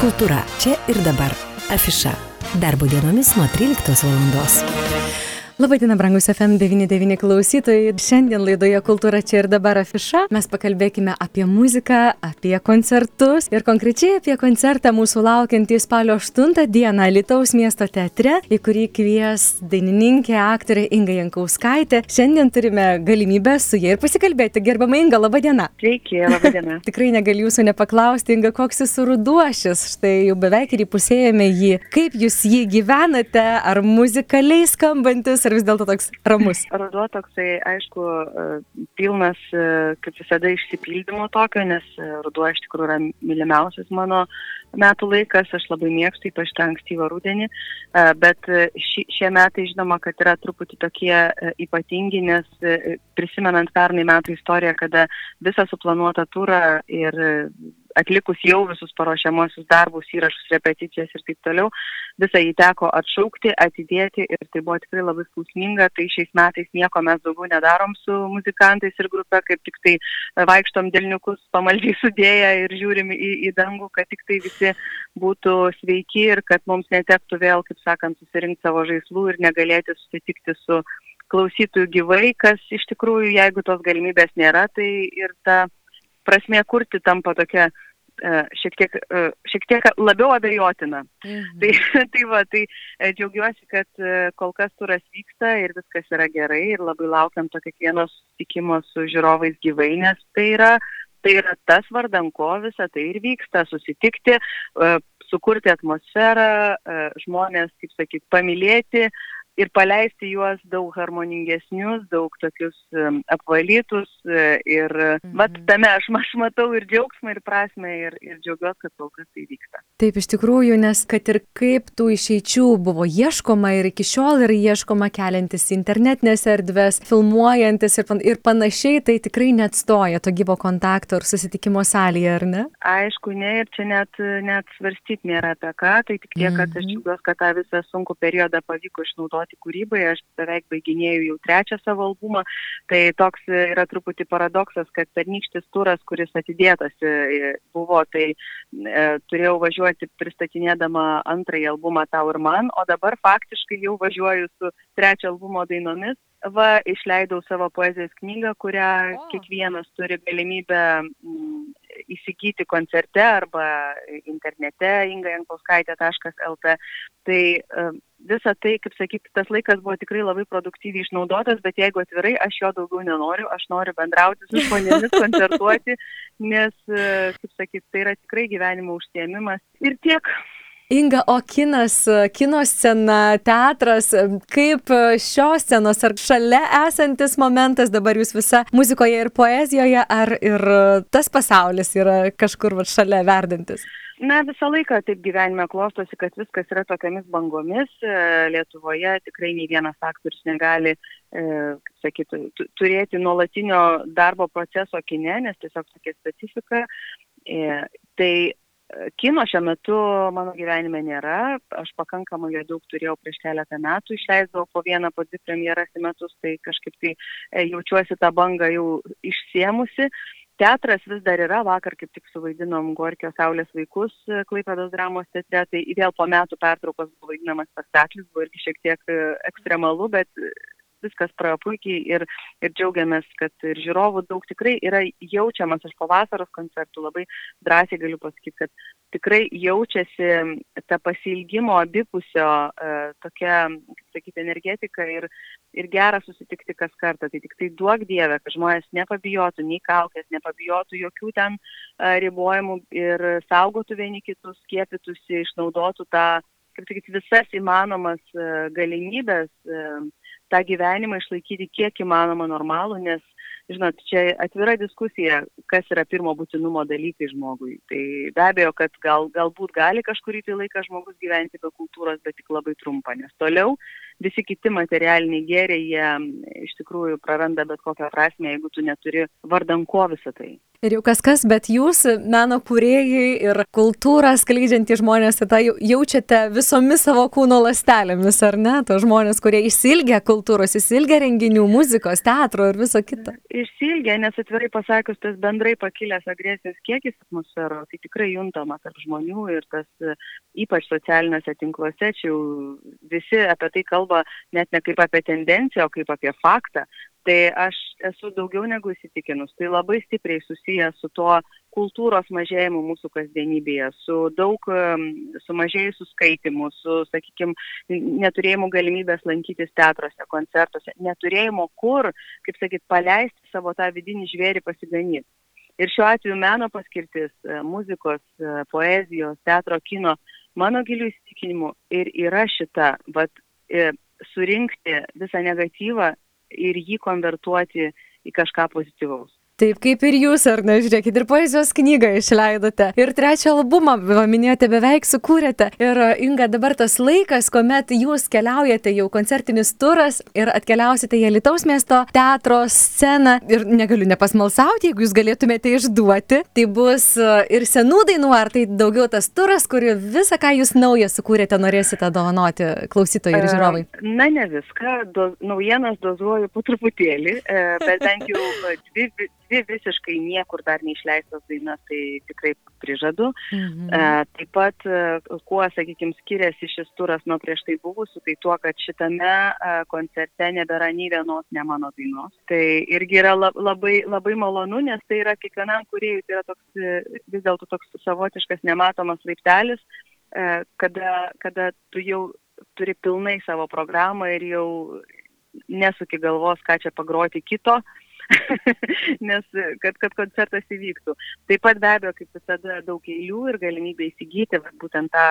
Kultūra čia ir dabar. Afiša. Darbo dienomis nuo 13 valandos. Labadiena, brangus FM99 klausytojai. Šiandien laidoje Kultūra čia ir dabar afiša. Mes pakalbėkime apie muziką, apie koncertus ir konkrečiai apie koncertą mūsų laukiantį spalio 8 dieną Lietuvos miesto teatre, į kurį kvies dainininkė, aktorė Inga Jankauskaitė. Šiandien turime galimybę su jie ir pasikalbėti. Gerbama Inga, labadiena. Sveiki, labadiena. Tikrai negaliu jūsų nepaklausti, Inga, koks jūsų ruduošis. Štai jau beveik ir įpusėjame jį. Kaip jūs jį gyvenate? Ar muzikaliai skambantis? Ar vis dėlto toks ramus? Ruduo toksai, aišku, e, pilnas, e, kaip visada, išsipildymo tokio, nes e, ruduo iš tikrųjų yra mylimiausias mano metų laikas, aš labai mėgstu, ypač tą ankstyvą rudenį, bet ši, šie metai, žinoma, kad yra truputį tokie ypatingi, nes prisimenant pernai metų istoriją, kada visą suplanuotą turą ir atlikus jau visus paruošiamosius darbus, įrašus, repeticijas ir taip toliau, visą jį teko atšaukti, atidėti ir tai buvo tikrai labai skausminga, tai šiais metais nieko mes daugiau nedarom su muzikantais ir grupė, kaip tik tai vaikštom dėlniukus pamaldžiai sudėję ir žiūrim į, į dangų, kad tik tai visi būtų sveiki ir kad mums netektų vėl, kaip sakant, susirinkti savo žaislų ir negalėti susitikti su klausytojų gyvai, kas iš tikrųjų, jeigu tos galimybės nėra, tai ir ta prasmė kurti tampa tokia e, šiek tiek, e, šiek tiek labiau abejotina. Mhm. Tai, tai va, tai e, džiaugiuosi, kad kol kas turas vyksta ir viskas yra gerai ir labai laukiam to kiekvieno susitikimo su žiūrovais gyvai, nes tai yra, tai yra tas vardan ko visą tai ir vyksta - susitikti, sukurti atmosferą, žmonės, kaip sakyt, pamilėti, ir paleisti juos daug harmoningesnius, daug tokius apvalytus e, ir mhm. mat tame aš, aš matau ir džiaugsmą, ir prasme, ir, ir džiaugiuosi, kad kol kas tai vyksta. Taip, iš tikrųjų, nes kad ir kaip tų išeičių buvo ieškoma ir iki šiol yra ieškoma keliantis internetinės erdvės, filmuojantis ir, pan, ir panašiai, tai tikrai neatstoja to gyvo kontakto ir susitikimo salėje, ar ne? Aišku, ne, ir čia net, net svarstyti nėra apie ką, tai tik tiek, kad aš mhm. džiaugiuosi, kad tą visą sunkų periodą pavyko išnaudoti naudoti kūrybai, aš beveik baiginėjau jau trečią savo albumą, tai toks yra truputį paradoksas, kad pernykštis turas, kuris atidėtas e, buvo, tai e, turėjau važiuoti pristatinėdama antrąjį albumą tau ir man, o dabar faktiškai jau važiuoju su trečio albumo dainomis. Va, išleidau savo poezijos knygą, kurią oh. kiekvienas turi galimybę mm, įsigyti koncerte arba internete ingajankauskaitė.lt. Tai e, visa tai, kaip sakyti, tas laikas buvo tikrai labai produktyviai išnaudotas, bet jeigu atvirai, aš jo daugiau nenoriu, aš noriu bendrauti su žmonėmis, koncertuoti, nes, e, kaip sakyti, tai yra tikrai gyvenimo užsiemimas. Ir tiek. Inga, o kinas, kino scena, teatras, kaip šios scenos, ar šalia esantis momentas dabar jūs visa muzikoje ir poezijoje, ar ir tas pasaulis yra kažkur va, šalia verdantis? Na, visą laiką taip gyvenime klostosi, kad viskas yra tokiamis bangomis. E, Lietuvoje tikrai nei vienas aktorius negali, e, kaip sakyti, turėti nuolatinio darbo proceso kine, nes tiesiog tokia specifika. E, tai kino šiuo metu mano gyvenime nėra. Aš pakankamai jo daug turėjau prieš keletą metų, išleisdavau po vieną, po dvi premjeras į metus, tai kažkaip tai jaučiuosi tą bangą jau išsiemusi. Teatras vis dar yra, vakar kaip tik suvaidinom Gorkio Saulės vaikus e, Klaipėdos dramos teatre, tai vėl po metų pertraukos buvo vaidinamas spektaklis, buvo irgi šiek tiek e, ekstremalu, bet viskas praėjo puikiai ir, ir džiaugiamės, kad ir žiūrovų daug tikrai yra jaučiamas iš pavasaros koncertų, labai drąsiai galiu pasakyti, kad tikrai jaučiasi ta pasilgimo abipusio e, tokia, kaip sakyti, energetika ir, ir gera susitikti kas kartą. Tai tik tai duok Dievę, kad žmonės nepabijotų nei kaukės, nepabijotų jokių ten e, ribojimų ir saugotų vieni kitus, skiepytųsi, išnaudotų tą kaip sakyti, visas įmanomas e, galimybės tą gyvenimą išlaikyti kiek įmanoma normalų, nes, žinot, čia atvira diskusija, kas yra pirmo būtinumo dalykai žmogui. Tai be abejo, kad gal, galbūt gali kažkurį tai laiką žmogus gyventi be kultūros, bet tik labai trumpą, nes toliau visi kiti materialiniai gėriai, jie iš tikrųjų praranda bet kokią prasme, jeigu tu neturi vardan ko visą tai. Ir jau kas kas, bet jūs, meno kūrėjai ir kultūrą skleidžiantys žmonės, tai jaučiate visomis savo kūno lastelėmis, ar ne? To žmonės, kurie išsilgia kultūros, išsilgia renginių, muzikos, teatro ir viso kito. Išsilgia, nes atvirai pasakius, tas bendrai pakilęs agresijos kiekis atmosfero, tai tikrai juntama tarp žmonių ir tas ypač socialiniuose tinkluose, čia jau visi apie tai kalba net ne kaip apie tendenciją, o kaip apie faktą. Tai aš esu daugiau negu įsitikinus. Tai labai stipriai susijęs su tuo kultūros mažėjimu mūsų kasdienybėje, su daug sumažėjusių skaitimų, su, sakykime, neturėjimu galimybės lankytis teatruose, koncertuose, neturėjimu kur, kaip sakyt, paleisti savo tą vidinį žvėrį pasiganyti. Ir šiuo atveju meno paskirtis e, muzikos, e, poezijos, teatro, kino, mano gilių įsitikinimu ir yra šita, vat, e, surinkti visą negatyvą ir jį konvertuoti į kažką pozityvaus. Taip kaip ir jūs, ar ne, žiūrėkit, ir poezijos knygą išleidote, ir trečią albumą, minėjote, beveik sukūrėte. Ir Inga, dabar tas laikas, kuomet jūs keliaujate jau koncertinis turas ir atkeliausite į Lietuvos miesto teatro sceną. Ir negaliu nepasmalsauti, jeigu jūs galėtumėte išduoti, tai bus e, ir senų dainų, ar tai daugiau tas turas, kurį visą, ką jūs naują sukūrėte, norėsite dovanoti klausytojai ir žiūrovai. Na, ne viską, do, naujienas dozuoju po truputėlį, e, bet bent jau dvi dvi visiškai niekur dar neišleistos dainas, tai tikrai prižadu. Mhm. E, taip pat, e, kuo, sakykime, skiriasi šis turas nuo prieš tai buvusių, tai tuo, kad šitame e, koncerte nebėra nei vienos ne mano dainos. Tai irgi yra labai, labai malonu, nes tai yra kiekvienam kuriejui, tai yra toks, e, vis dėlto toks savotiškas nematomas laiptelis, e, kada, kada tu jau turi pilnai savo programą ir jau nesuki galvos, ką čia pagroti kito, nes kad, kad koncertas įvyktų. Taip pat be abejo, kaip visada, daug eilių ir galimybė įsigyti būtent tą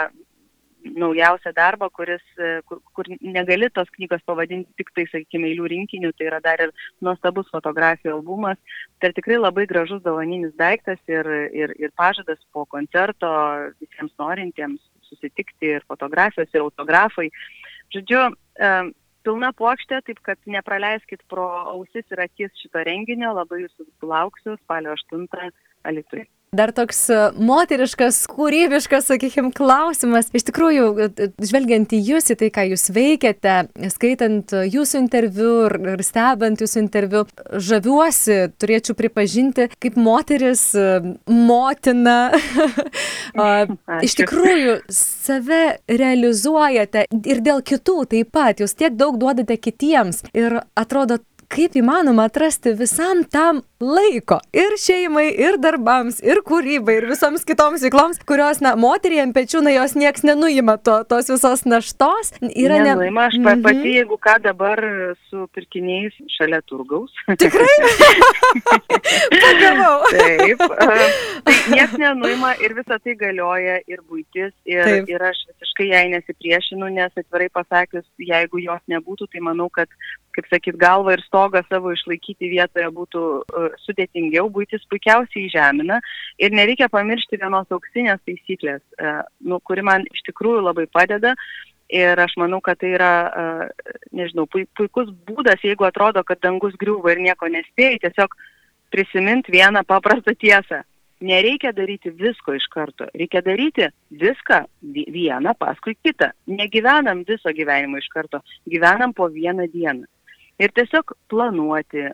naujausią darbą, kuris, kur, kur negali tos knygos pavadinti tik tai, sakykime, eilių rinkiniu, tai yra dar ir nuostabus fotografijų albumas. Tai tikrai labai gražus dovaninis daiktas ir, ir, ir pažadas po koncerto visiems norintiems susitikti ir fotografijos, ir autografai. Žodžiu, pilna puokštė, taip kad nepraleiskit pro ausis ir akis šito renginio, labai jūsų lauksiu spalio 8 Alitui. Dar toks e, moteriškas, kūrybiškas, sakykime, klausimas. Iš tikrųjų, e, žvelgiant į jūs, į tai, ką jūs veikiate, skaitant jūsų interviu ir, stebant jūsų interviu, žaviuosi, turėčiau pripažinti, kaip moteris, e, motina. Iš tikrųjų, save realizuojate ir dėl kitų taip pat. Jūs tiek daug duodate kitiems ir atrodo kaip įmanoma atrasti visam tam laiko ir šeimai, ir darbams, ir kūrybai, ir visoms kitoms veikloms, kurios, na, moteriai ant pečių, na, jos nieks nenuima to, tos visos naštos. Yra ne... Nenuima, aš mm -hmm. pati, jeigu ką dabar su pirkiniais šalia turgaus. Tikrai? Pagavau. Taip. Tai nieks nenuima ir visa tai galioja ir būtis, ir, Taip. ir aš visiškai jai nesipriešinu, nes atvirai pasakius, jeigu jos nebūtų, tai manau, kad kaip sakyt, galvą ir stogą savo išlaikyti vietoje būtų uh, sudėtingiau, būtis puikiausiai žemina ir nereikia pamiršti vienos auksinės taisyklės, uh, nu, kuri man iš tikrųjų labai padeda. Ir aš manau, kad tai yra, uh, nežinau, puikus būdas, jeigu atrodo, kad dangus griūva ir nieko nespėjai, tiesiog prisiminti vieną paprastą tiesą. Nereikia daryti visko iš karto, reikia daryti viską vieną paskui kitą. Negyvenam viso gyvenimo iš karto, gyvenam po vieną dieną ir tiesiog planuoti,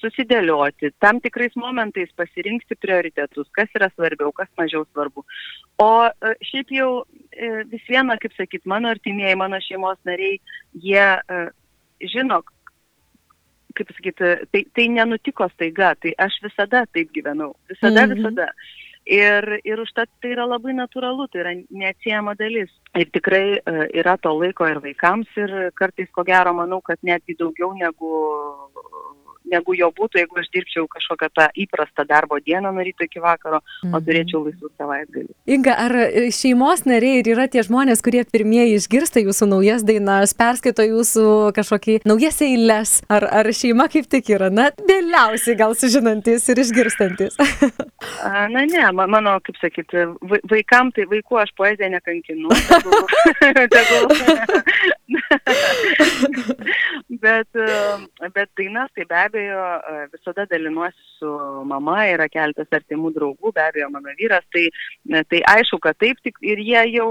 susidėlioti, tam tikrais momentais pasirinkti prioritetus, kas yra svarbiau, kas mažiau svarbu. O šiaip jau e, vis viena, kaip sakyt, mano artimieji, mano šeimos nariai, jie žino, kaip sakyti, tai, tai nenutiko staiga, tai aš visada taip gyvenau, visada, mhm. visada. Ir, ir užtat tai yra labai natūralu, tai yra neatsiejama dalis. Ir tikrai uh, yra to laiko ir vaikams ir kartais, ko gero, manau, kad netgi daugiau negu, negu jo būtų, jeigu aš dirbčiau kažkokią tą įprastą darbo dieną nuo ryto iki vakaro, o Mhm. turėčiau laisvų savaitgalį. Inga, ar e, šeimos nariai ir yra tie žmonės, kurie pirmieji išgirsta jūsų naujas dainas, perskaito jūsų kažkokį naujas eilės, ar, ar šeima kaip tik yra, na, vėliausiai gal sužinantis ir išgirstantis. Na ne, ma- mano, kaip sakyti, vai- vaikam tai vaikų aš poeziją nekankinu. Tegul, tegul. bet, bet dainas tai be abejo visada dalinuosi su mama, yra keltas artimų draugų, be abejo mano vyras, tai, tai aišku, kad taip tik ir jie jau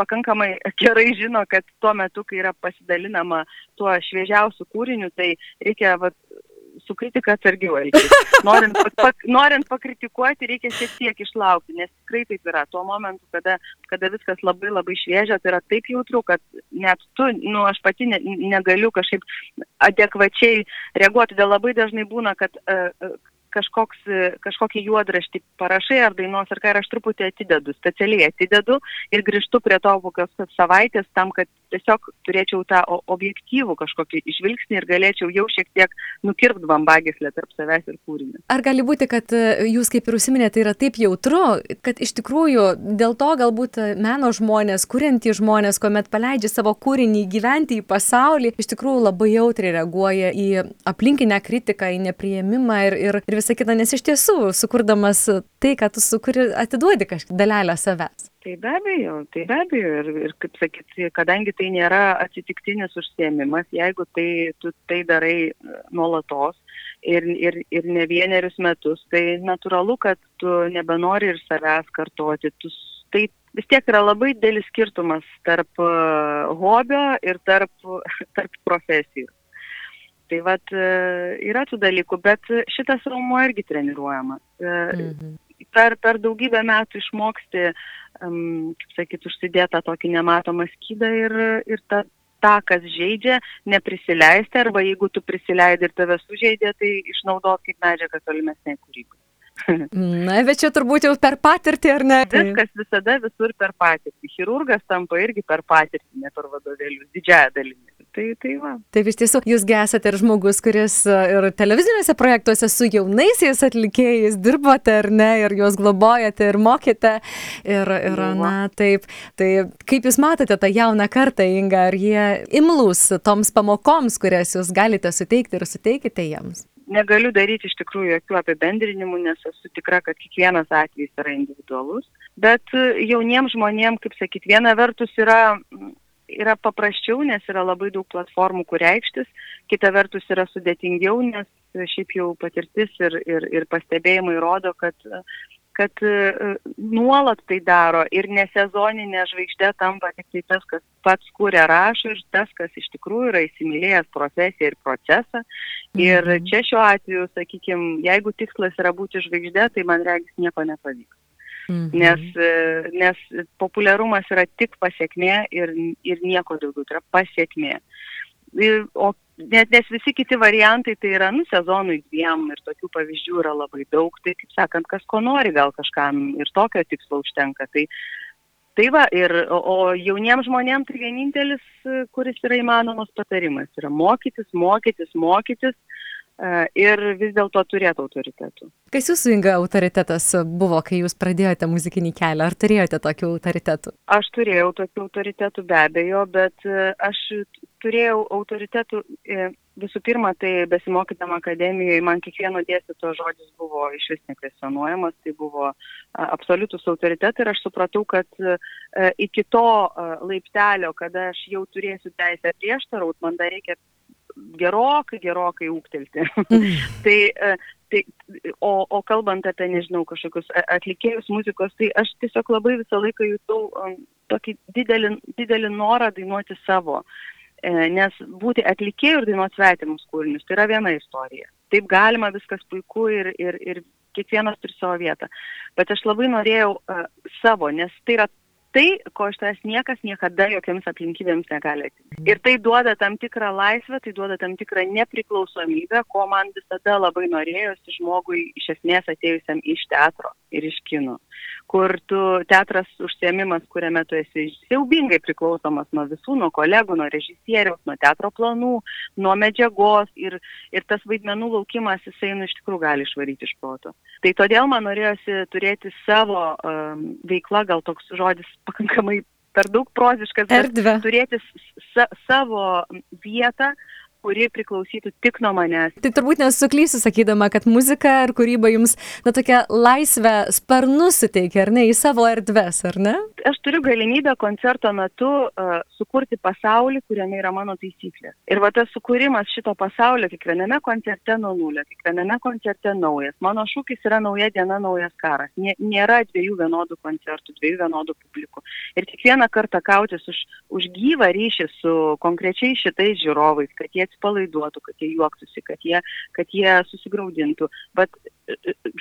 pakankamai gerai žino, kad tuo metu, kai yra pasidalinama tuo šviežiausiu kūriniu, tai reikia vat, su kritika atsargiau elgtis. Norint, pak, norint pakritikuoti, reikia šiek tiek išlaukti, nes tikrai taip yra. Tuo momentu, kada, kada viskas labai labai šviežia, tai yra taip jautru, kad net tu, nu, aš pati ne, negaliu kažkaip adekvačiai reaguoti. Todėl labai dažnai būna, kad uh, kažkoks, e, kažkokį juodraštį parašai ar dainos ar ką ir aš truputį atidedu, specialiai atidedu ir grįžtu prie to kokios savaitės tam, kad tiesiog turėčiau tą objektyvų kažkokį žvilgsnį ir galėčiau jau šiek tiek nukirpt bambagislę tarp savęs ir kūrinio. Ar gali būti, kad e, jūs kaip ir užsiminėte, yra taip jautru, kad iš tikrųjų dėl to galbūt e, meno žmonės, kuriantys žmonės, kuomet paleidžia savo kūrinį gyventi į pasaulį, iš tikrųjų labai jautriai reaguoja į aplinkinę kritiką, į nepriėmimą ir, ir, ir visą kitą, nes iš tiesų, sukurdamas tai, ką tu sukuri, atiduodi kažkokią dalelę savęs. Tai be abejo, tai be abejo ir, ir kaip sakyti, kadangi tai nėra atsitiktinis užsiemimas, jeigu tai, tu tai darai e, nuolatos ir, ir, ir ne vienerius metus, tai natūralu, kad tu nebenori ir savęs kartoti. Tu, tai vis tiek yra labai didelis skirtumas tarp e, hobio ir tarp, tarp profesijų. Tai vad yra tų dalykų, bet šitas raumuo irgi treniruojamas. E, Mhm. per, per daugybę metų išmoksti, um, kaip sakyt, užsidėtą tokį nematomą skydą ir, ir ta, tą, kas žaidžia, neprisileisti, arba jeigu tu prisileidai ir tave sužeidė, tai išnaudot kaip medžiagą tolimesnei kūrybai. Na, bet čia turbūt jau per patirtį, ar ne? Viskas visada visur per patirtį. Chirurgas tampa irgi per patirtį, ne per vadovėlius, didžiąją dalimi. Tai, tai va. Taip, iš tiesų, jūsgi esate ir žmogus, kuris e, ir televiziniuose projektuose su jaunaisiais atlikėjais dirbote, ar ne, ir juos globojate, ir mokėte. Ir, ir na, taip. Tai kaip jūs matote tą jauną kartą, Inga, ar jie imlus toms pamokoms, kurias jūs galite suteikti ir suteikite jiems? Negaliu daryti iš tikrųjų jokių apibendrinimų, nes esu tikra, kad kiekvienas atvejis yra individualus. Bet e, jauniems žmonėms, kaip sakyti, viena vertus yra, yra paprasčiau, nes yra labai daug platformų, kur reikštis, kita vertus yra sudėtingiau, nes šiaip jau patirtis ir, ir, ir pastebėjimai rodo, kad kad e, nuolat tai daro ir nesezoninė žvaigždė tampa tik tai tas, kas pats kūrė rašo ir tas, kas iš tikrųjų yra įsimylėjęs profesiją ir procesą. Ir Mhm. čia šiuo atveju, sakykime, jeigu tikslas yra būti žvaigždė, tai man regis nieko nepavyks. Mhm. Nes, e, nes populiarumas yra tik pasiekmė ir, ir nieko daugiau, tai yra pasiekmė. Ir, o net nes visi kiti variantai tai yra, nu, sezonui dviem ir tokių pavyzdžių yra labai daug, tai kaip sakant, kas ko nori, gal kažkam ir tokio tikslo užtenka. Tai, tai va, ir, o, o jauniems žmonėms tai vienintelis, kuris yra įmanomas patarimas, yra mokytis, mokytis, mokytis ir vis dėlto turėti autoritetų. Kas jūsų Inga autoritetas buvo, kai jūs pradėjote muzikinį kelią? Ar turėjote tokių autoritetų? Aš turėjau tokių autoritetų be abejo, bet e, aš turėjau autoritetų e, visų pirma, tai besimokydama akademijoje, man kiekvieno dėstyto žodis buvo iš vis nekvesionuojamas, tai buvo absoliutus autoritetai ir aš supratau, kad e, iki to laiptelio, kada aš jau turėsiu teisę prieštaraut, man dar reikia gerokai, gerokai ūktelti. tai, e, tai, o, o kalbant apie, nežinau, kažkokius atlikėjus muzikos, tai aš tiesiog labai visą laiką jutau um, tokį didelį, didelį norą dainuoti savo. E, Nes būti atlikėjų ir dainuoti svetimus kūrinius tai yra viena istorija. Taip galima, viskas puiku ir, ir, ir kiekvienas turi savo vietą. Bet aš labai norėjau uh, savo, nes tai yra tai, ko iš tavęs niekas niekada jokiamis aplinkybėmis negali atimti. Ir tai duoda tam tikrą laisvę, tai duoda tam tikrą nepriklausomybę, ko man visada labai norėjosi žmogui iš esmės atėjusiam iš teatro ir iš kino, kur tu teatras užsiemimas, kuriame tu esi siaubingai priklausomas nuo visų, nuo kolegų, nuo režisieriaus, nuo teatro planų, nuo medžiagos ir, ir tas vaidmenų laukimas jisai nu iš tikrųjų gali išvaryti iš proto. Tai todėl man norėjosi turėti savo um, veiklą, gal toks žodis pakankamai per daug proziškas, Erdvę. turėti sa savo vietą, kuri priklausytų tik nuo manęs. Tai turbūt nesuklysiu sakydama, kad muzika ir kūryba jums, na, tokia laisvę sparnus suteikia, ar ne, į savo erdves, ar ne? Aš turiu galimybę koncerto metu uh, sukurti pasaulį, kuriame yra mano taisyklės. Ir va tas sukūrimas šito pasaulio kiekviename koncerte nuo nulio, kiekviename koncerte naujas. Mano šūkis yra nauja diena, naujas karas. Nė, nėra dviejų vienodų koncertų, dviejų vienodų publikų. Ir kiekvieną kartą kautis už, už gyvą ryšį su konkrečiai šitais žiūrovais, kad jie atsipalaiduotų, kad jie juoktųsi, kad jie, kad jie susigaudintų. Bet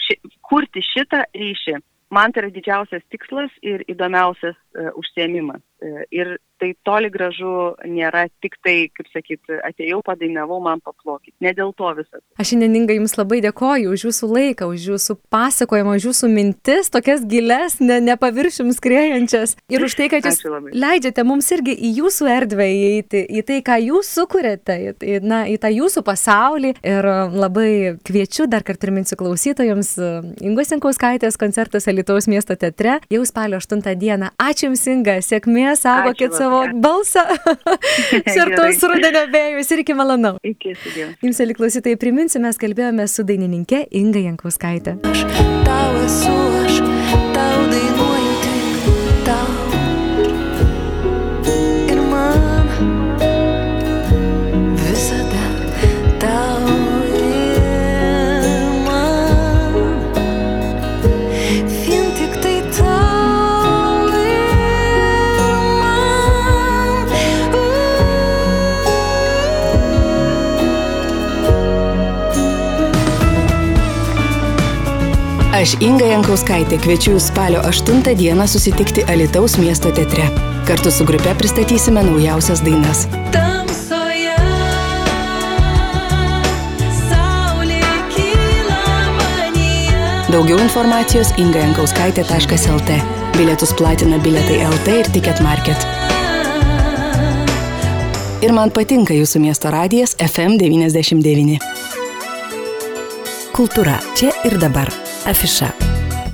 ši, kurti šitą ryšį, man tai yra didžiausias tikslas ir įdomiausias uh, užsiemimas. Uh, ir tai toli gražu nėra tik tai, kaip sakyt, atėjau, padainavau, man paplokit. Ne dėl to visas. Aš šiandieningai Jums labai dėkoju už Jūsų laiką, už Jūsų pasakojimą, už Jūsų mintis, tokias giles, ne, nepaviršim skrėjančias. Ir už tai, kad Jūs leidžiate mums irgi į Jūsų erdvę įeiti, į tai, ką Jūs sukūrėte, į, na, į tą Jūsų pasaulį. Ir labai kviečiu, dar kartą priminsiu klausytojams, Ingos Inkauskaitės koncertas Alitaus miesto teatre jau spalio 8 dieną. Ačiū Jums, Inga, sėkmės, saugokit savo savo balsą šartos rudenio vėjus ir iki malonau. Iki, sudėjau. Jums, eli klausytojai, priminsiu, mes kalbėjome su dainininkė Inga Jankauskaitė. Aš tau esu, aš tau dainuoju Aš Inga Jankauskaitė kviečiu jūs spalio 8 dieną susitikti Alitaus miesto teatre. Kartu su grupe pristatysime naujausias dainas. Tamsoje. Daugiau informacijos ingajankauskaitė.lt. Bilietus platina Biletai LT ir Ticket Market. Ir man patinka jūsų miesto radijas FM99. Kultūra čia ir dabar. Afiša.